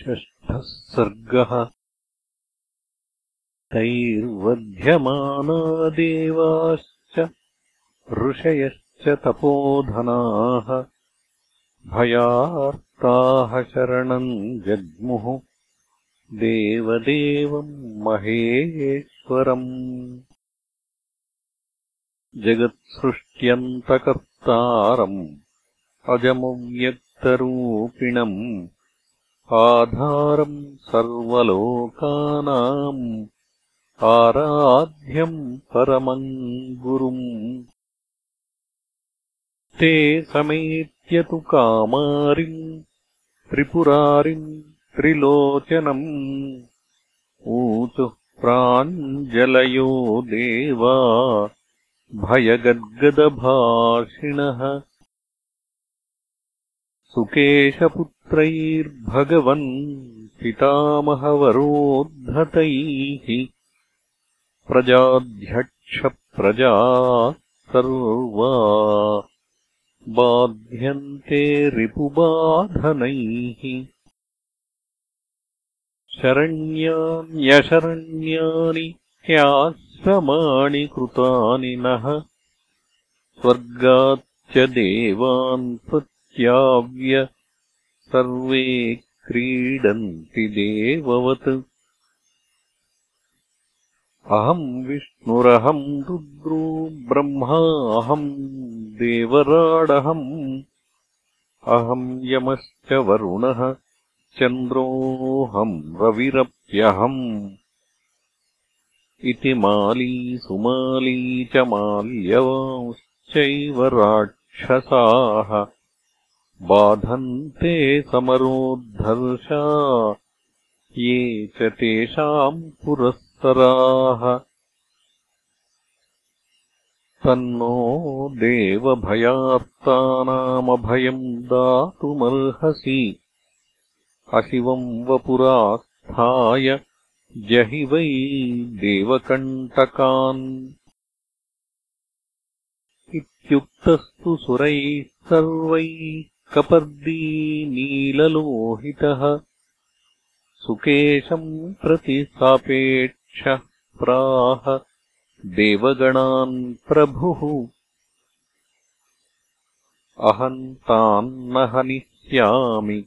षष्ठः सर्गः तैर्वध्यमाना देवाश्च ऋषयश्च तपोधनाः भयार्ताः शरणम् जग्मुः देवदेवम् महेश्वरम्। जगत्सृष्ट्यन्तकर्तारम् अजमव्यक्तरूपिणम् आधारम् सर्वलोकानाम् आराध्यम् परमम् गुरुम् ते समेत्य तु कामारिम् त्रिपुरारिम् त्रिलोचनम्। ऊचुः प्राञ्जलयो देवा भयगद्गदभाषिणः सुकेशपुत्रैर्भगवन् पितामहवरोद्धतैः प्रजाध्यक्षप्रजा सर्वा बाध्यन्ते रिपुबाधनैः शरण्यान्यशरण्यानि ह्याश्रमाणि कृतानि नः स्वर्गाच्च देवान् त्याव्य सर्वे क्रीडन्ति देववत्। अहम् विष्णुरहम् रुद्रो ब्रह्माहम् देवराडहम्। अहम् यमश्च वरुणः चन्द्रोऽहम् रविरप्यहम्। इति माली सुमाली च माल्यवांश्चैव राक्षसाः बाधन्ते समरोद्धर्षा ये च तेषाम् पुरःसराः तन्नो देवभयार्तानामभयम् दातुमर्हसि अशिवम् वपुरास्थाय जहि वै देवकण्टकान्। इत्युक्तस्तु सुरैः सर्वैः कपर्दी नीललोहितः सुकेशम् प्रति सापेक्षः प्राह देवगणान् प्रभुः। अहम् तान्न हनिष्यामि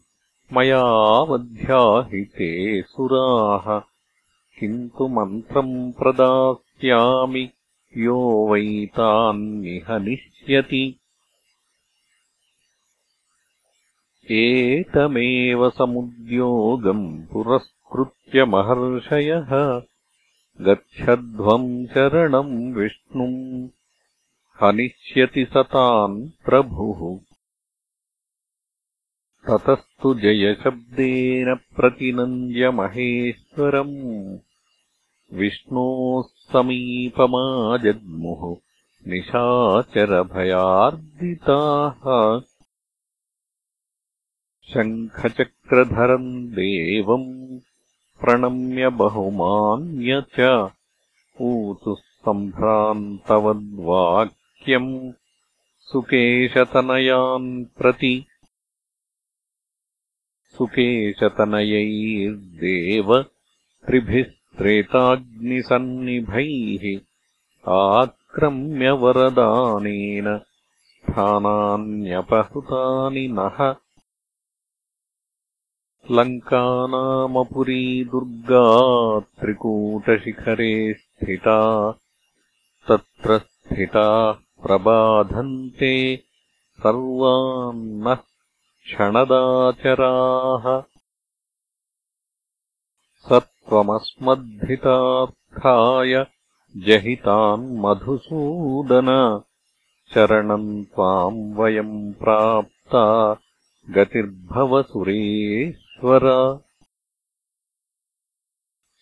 मयावध्याहिते सुराः। किन्तु मन्त्रम् प्रदास्यामि यो वै तान्निहनिष्यति एतमेव समुद्योगम् पुरस्कृत्य महर्षयः गच्छध्वम् शरणम् विष्णुम् हनिष्यति सतान् प्रभुः। ततस्तु जयशब्देन प्रतिनन्द्य महेश्वरम् विष्णोः समीपमाजग्मुः निशाचरभयार्दिताः शङ्खचक्रधरम् देवम् प्रणम्य बहुमान्य च ऊतुः सम्भ्रान्तवद्वाक्यम् सुकेशतनयान् प्रति। सुकेशतनयैर्देव त्रिभिः त्रेताग्निसन्निभैः आक्रम्य वरदानेन स्थानान्यपहृतानि नः लङ्कानामपुरी दुर्गा त्रिकूटशिखरे स्थिता तत्र स्थिताः प्रबाधन्ते सर्वान्नः क्षणदाचराः स त्वमस्मद्धितार्थाय जहितान्मधुसूदन शरणम् त्वाम् वयम् प्राप्ता गतिर्भवसुरे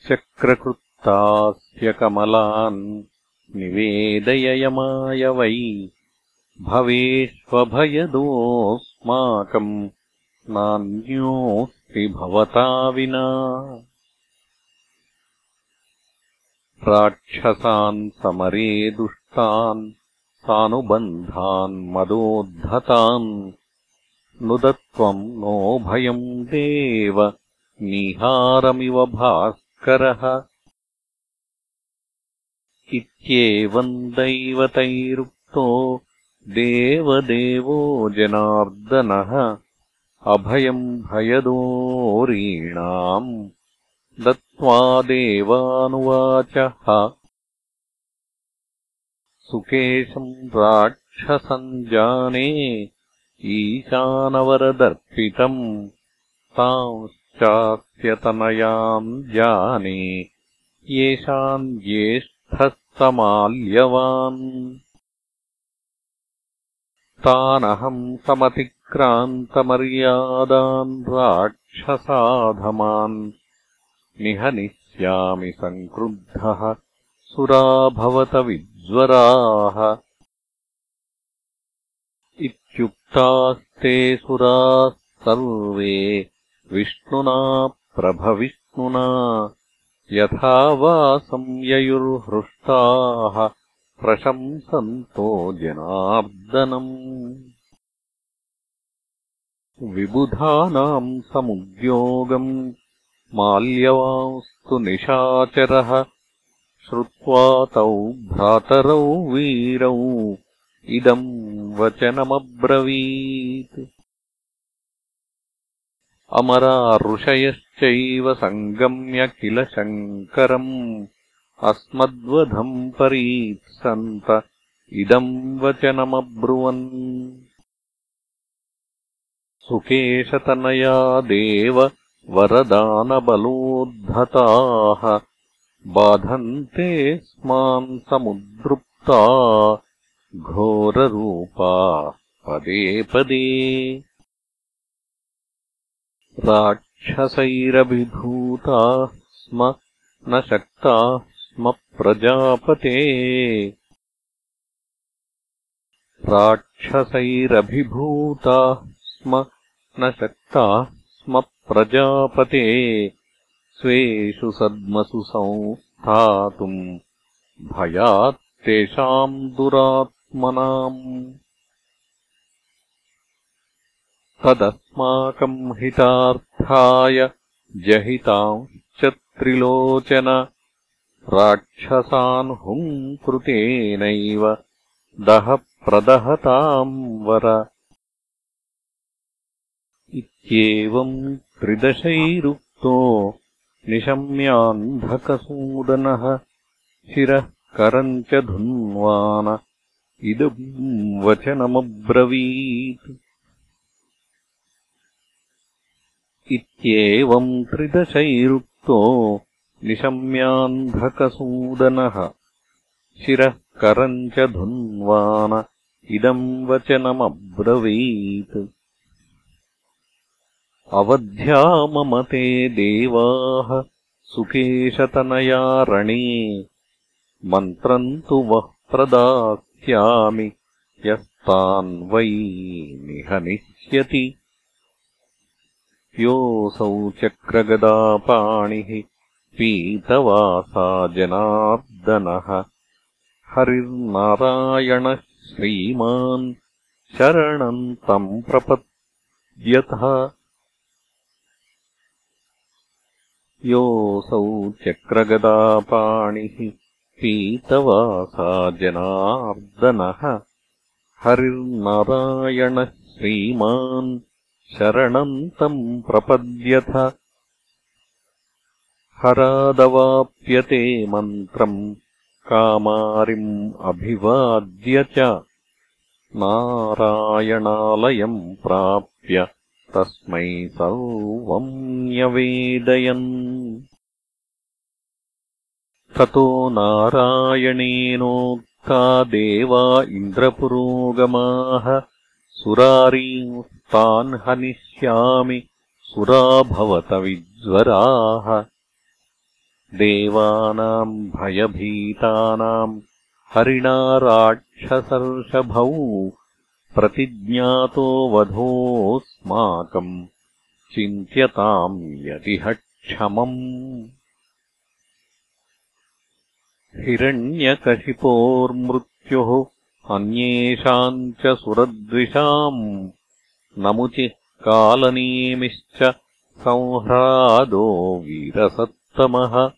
चक्रकृत्तास्य कमलान् निवेदययमाय वै। भवेष्वभयदोऽस्माकम् नान्योऽस्ति भवता विना। राक्षसान् समरे दुष्टान् सानुबन्धान् मदोद्धतान् नुदत्वम् नो भयम् देव निहारमिव भास्करः। इत्येवम् दैवतैरुक्तो देवदेवो जनार्दनः। अभयम् भयदोरीणाम् दत्त्वा देवानुवाचः। सुकेशम् राक्षसम् जाने ईशानवरदर्पितम् तांश्चास्यतनयाम् जाने येषाम् ज्येष्ठस्तमाल्यवान्। तानहम् समतिक्रान्तमर्यादान् राक्षसाधमान् निहनिष्यामि सङ्क्रुद्धः सुरा भवत विज्वराः इत्युक्तास्ते सुराः सर्वे। विष्णुना प्रभविष्णुना यथा वा संययुर्हृष्टाः। प्रशंसन्तो जनार्दनम्। विबुधानाम् समुद्योगम् माल्यवांस्तु निशाचरः। श्रुत्वा तौ भ्रातरौ वीरौ इदम् वचनमब्रवीत्। अमरा ऋषयश्चैव सङ्गम्य किल शङ्करम् अस्मद्वधम् परीत्सन्त इदम् वचनमब्रुवन्। सुकेशतनया देव वरदानबलोद्धताः बाधन्ते स्मान् समुद्रुप्ता घोररूपा पदे पदे। राक्षसैरभिभूताः स्म न शक्ताः स्म प्रजापते। राक्षसैरभिभूताः स्म न शक्ताः स्म प्रजापते। स्वेषु सद्मसु संस्थातुम् भयात् तेषाम् दुरात्मनाम् तदस्माकम् हितार्थाय जहितांश्च त्रिलोचन राक्षसान् हुम् कृतेनैव दह प्रदहताम् वर। इत्येवम् त्रिदशैरुक्तो निशम्यान्धकसूदनः शिरः करम् च धुन्वान इदम् वचनमब्रवीत् इत्येवम् त्रिदशैरुक्तो निशम्यान्धकसूदनः शिरः करम् च धुन्वान इदम् वचनमब्रवीत् अवध्याममते देवाः सुकेशतनया रणे मन्त्रम् तु वः प्रदास्यामि यस्तान् वै निहनिष्यति योऽसौ चक्रगदापाणिः पीतवासा जनार्दनः हरिर्नारायणः श्रीमान् शरणम् तम् प्रपद्यतः। योऽसौ चक्रगदापाणिः पीतवासा जनार्दनः हरिर्नारायणः श्रीमान् शरणम् तम् प्रपद्यथ। हरादवाप्यते मन्त्रम् कामारिम् अभिवाद्य च। नारायणालयम् प्राप्य तस्मै सर्वम् न्यवेदयन् ततो नारायणेनोक्ता देवा इन्द्रपुरोगमाः सुरारींस्तान् हनिष्यामि सुरा भवत विज्वराः। देवानाम् भयभीतानाम् हरिणा राक्षसर्षभौ प्रतिज्ञातो वधोऽस्माकम् चिन्त्यताम् यदिह क्षमम् हिरण्यकशिपोर्मृत्युः अन्येषाम् च सुरद्विषाम् नमुचिः कालनेमिश्च संह्रादो वीरसत्तमः।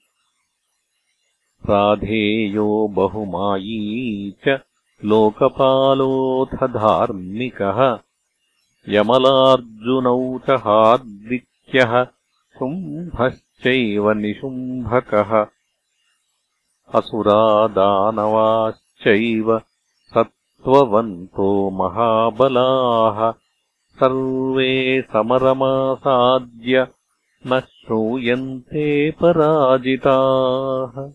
राधेयो बहुमायी च लोकपालोऽथ धार्मिकः यमलार्जुनौ च हार्दिक्यः शुम्भश्चैव निशुम्भकः असुरादानवाश्चैव सत्त्ववन्तो महाबलाः। सर्वे समरमासाद्य न श्रूयन्ते पराजिताः।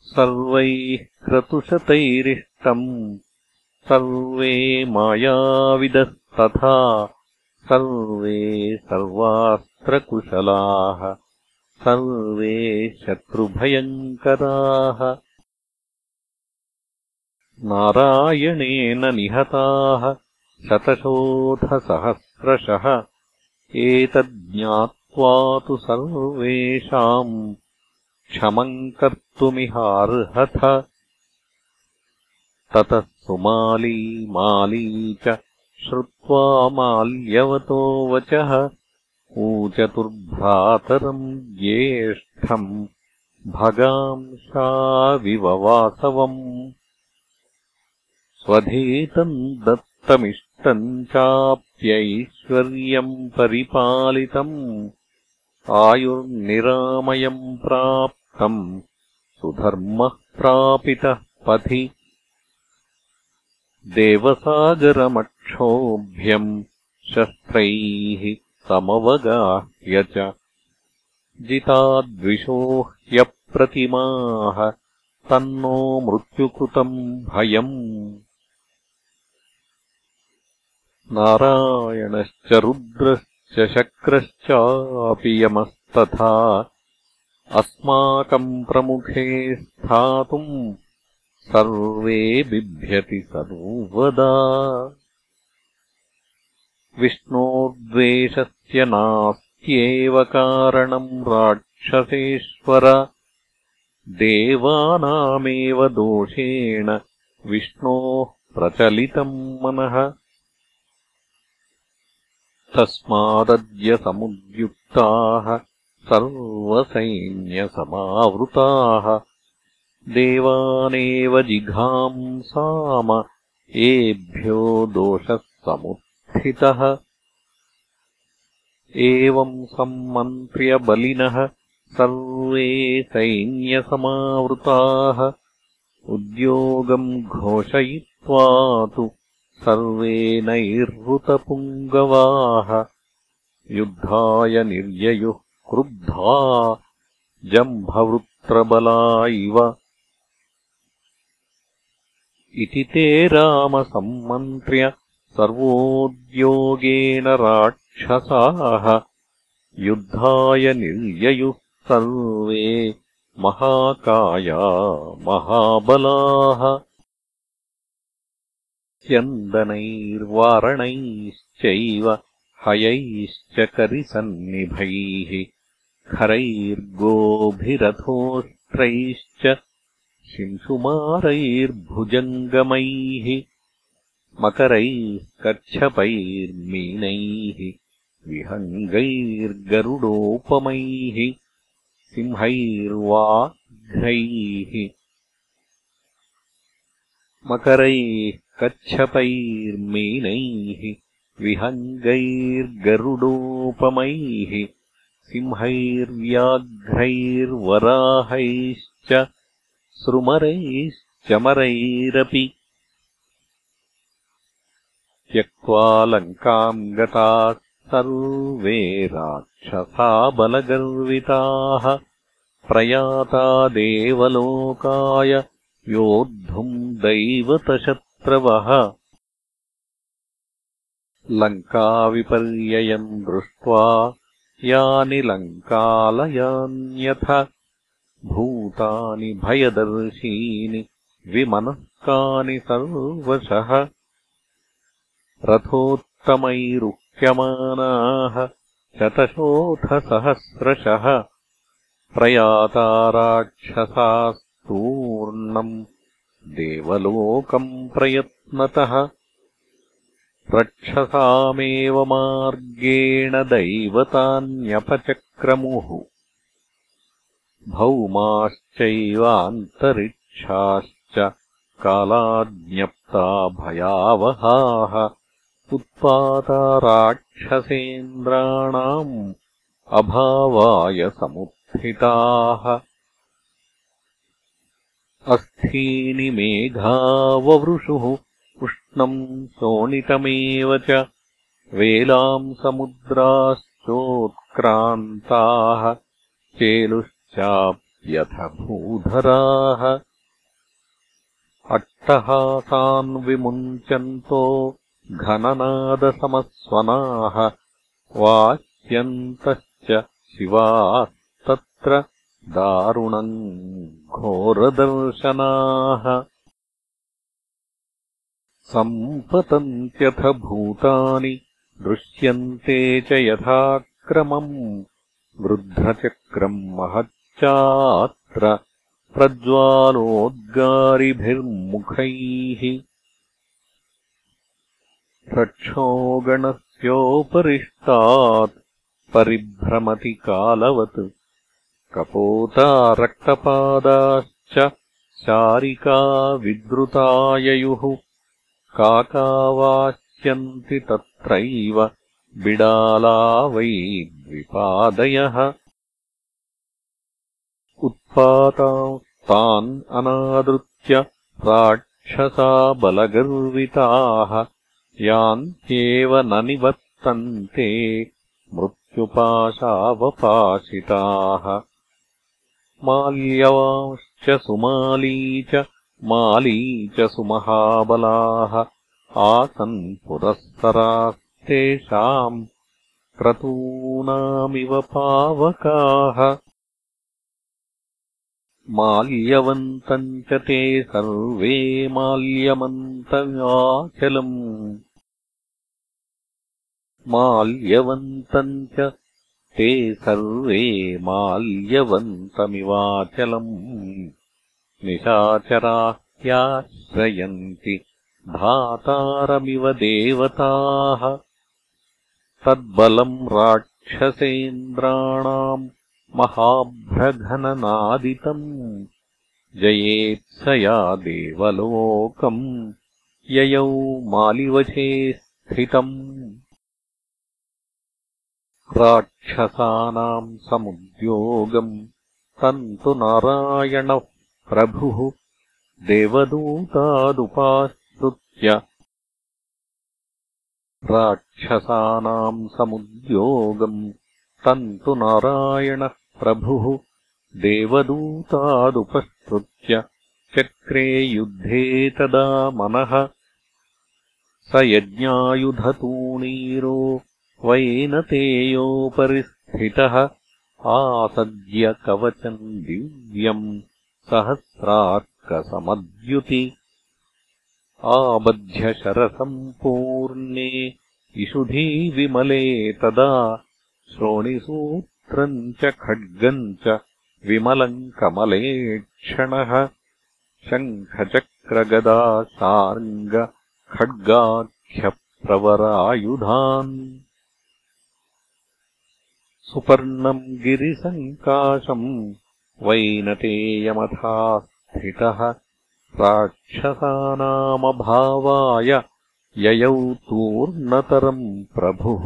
सर्वैः क्रतुशतैरिष्टम्। सर्वे मायाविदस्तथा। सर्वे सर्वास्त्रकुशलाः सर्वे शत्रुभयङ्कराः। नारायणेन निहताः शतशोथसहस्रशः एतज्ज्ञात्वा तु सर्वेषाम् क्षमम् कर्तुमिहार्हथ। ततः सुमाली माली च श्रुत्वा माल्यवतो वचः ऊचतुर्भ्रातरम् ज्येष्ठम् भगांशाविववासवम् स्वधेतम् दत्तमिष्टम् चाप्यैश्वर्यम् परिपालितम्। आयुर्निरामयम् प्राप्तम्। सुधर्मः प्रापितः पथि। देवसागरमक्षोभ्यम् शस्त्रैः समवगाह्य च जिताद्विषो ह्यप्रतिमाः तन्नो मृत्युकृतम् भयम्। नारायणश्च रुद्रश्च शक्रश्चापि यमस्तथा। अस्माकम् प्रमुखे स्थातुम् सर्वे बिभ्यति सर्वदा विष्णोर्द्वेषस्य नास्त्येव कारणम् राक्षसेश्वर। देवानामेव दोषेण विष्णोः प्रचलितम् मनः। तस्मादद्य समुद्युक्ताः सर्वसैन्यसमावृताः। देवानेव जिघांसाम एभ्यो दोषः समुत् एवम् सम्मन्त्र्यबलिनः सर्वे सैन्यसमावृताः। उद्योगम् घोषयित्वा तु सर्वे नैरृतपुङ्गवाः युद्धाय निर्ययुः क्रुद्धा जम्भवृत्रबला इव इति ते रामसम्मन्त्र्य सर्वोद्योगेन राक्षसाः। युद्धाय निर्ययुः सर्वे महाकाया महाबलाः। स्यन्दनैर्वारणैश्चैव हयैश्च करिसन्निभैः। खरैर्गोभिरथोष्ट्रैश्च शिंशुमारैर्भुजङ्गमैः मकरैः कच्छपैर्मीनैः विहङ्गैर्गरुडोपमैः सिंहैर्वाघ्रैः मकरैः कच्छपैर्मीनैः विहङ्गैर्गरुडोपमैः सिंहैर्व्याघ्रैर्वराहैश्च सृमरैश्चमरैरपि त्यक्त्वा लङ्काम् गताः सर्वे राक्षसा बलगर्विताः प्रयाता देवलोकाय योद्धुम् दैवतशत्रवः। लङ्काविपर्ययम् दृष्ट्वा यानि लङ्कालयान्यथ। भूतानि भयदर्शीनि विमनस्कानि सर्वशः रथोत्तमैरुह्यमानाः शतशोथसहस्रशः प्रयाता राक्षसास्तूर्णम् देवलोकम् प्रयत्नतः रक्षसामेव मार्गेण दैवतान्यपचक्रमुः भौमाश्चैवान्तरिक्षाश्च कालाज्ञप्ता भयावहाः उत्पाता राक्षसेन्द्राणाम् अभावाय समुत्थिताः। अस्थीनि मेघाववृषुः उष्णम् शोणितमेव च वेलाम् समुद्राश्चोत्क्रान्ताः चेलुश्चाप्यथ भूधराः अट्टहासान् विमुञ्चन्तो घननादसमस्वनाः वाच्यन्तश्च शिवास्तत्र दारुणम् घोरदर्शनाः। सम्पतन्त्यथ भूतानि दृश्यन्ते च यथाक्रमम् वृद्धचक्रम् महच्चात्र प्रज्वालोद्गारिभिर्मुखैः रक्षोगणस्योपरिष्टात् परिभ्रमति कालवत्। कपोता रक्तपादाश्च शारिका विद्रुताययुः काकावास्यन्ति तत्रैव बिडाला वै द्विपादयः। उत्पातास्तान् अनादृत्य राक्षसा बलगर्विताः यान्त्येव न निवर्तन्ते मृत्युपाशावपाशिताः। माल्यवांश्च सुमाली च माली च सुमहाबलाः। आसन् पुरःसरास्तेषाम् क्रतूनामिव पावकाः। माल्यवन्तम् च ते सर्वे माल्यमन्तव्याचलम् माल्यवन्तम् च ते सर्वे माल्यवन्तमिवाचलम् निशाचराह्याश्रयन्ति धातारमिव देवताः। तद्बलम् राक्षसेन्द्राणाम् महाभ्रघननादितम्। जयेत्सया देवलोकम्। ययौ मालिवचे स्थितम् राक्षसानाम् समुद्योगम् तन्तु नारायणः प्रभुः देवदूतादुपाश्रुत्य राक्षसानाम् समुद्योगम् तन्तु नारायणः प्रभुः देवदूतादुपश्रुत्य चक्रे युद्धे तदा मनः स यज्ञायुधतूणीरो वैनतेयोपरिस्थितः आसद्य कवचम् दिव्यम् सहस्रार्कसमद्युति। आबध्यशरसम्पूर्णे इषुधीविमले तदा श्रोणिसूत्रम् च खड्गम् च विमलम् कमलेक्षणः। शङ्खचक्रगदा सार्ङ्गखड्गाख्यप्रवरायुधान् सुपर्णम् गिरिसङ्काशम् वैनतेयमथा स्थितः राक्षसानामभावाय ययौ तूर्णतरम् प्रभुः।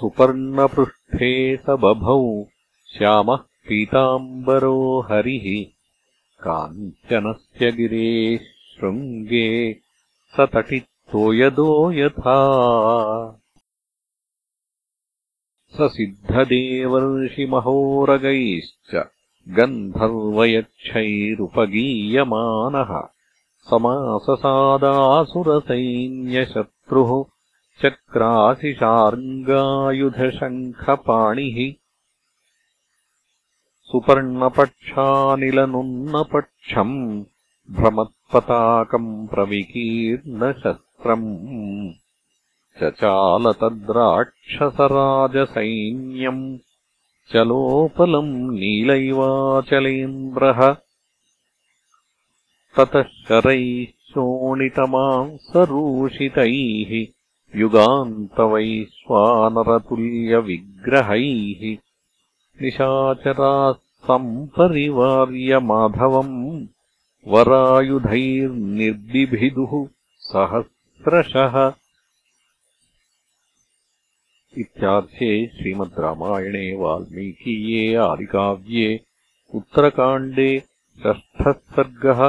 सुपर्णपृष्ठे स बभौ श्यामः पीताम्बरो हरिः काञ्चनस्य गिरेः शृङ्गे स तटितो यदो यथा स सिद्धदेवर्षिमहोरगैश्च गन्धर्वयक्षैरुपगीयमानः समाससादासुरसैन्यशत्रुः चक्रासिशार्ङ्गायुधशङ्खपाणिः सुपर्णपक्षानिलनुन्नपक्षम् भ्रमत्पताकम् प्रविकीर्णशस्त्रम् चचालतद्राक्षसराजसैन्यम् चलोपलम् नीलैवाचलेन्द्रः। ततः शरैः शोणितमांसरूषितैः युगान्तवैश्वानरतुल्यविग्रहैः। निशाचराः सम्परिवार्य माधवम् वरायुधैर्निर्बिभिदुः सहस्रशः इत्यार्थे श्रीमद् रामायणे वाल्मीकीये आदिकाव्ये उत्तरकाण्डे षष्ठः सर्गः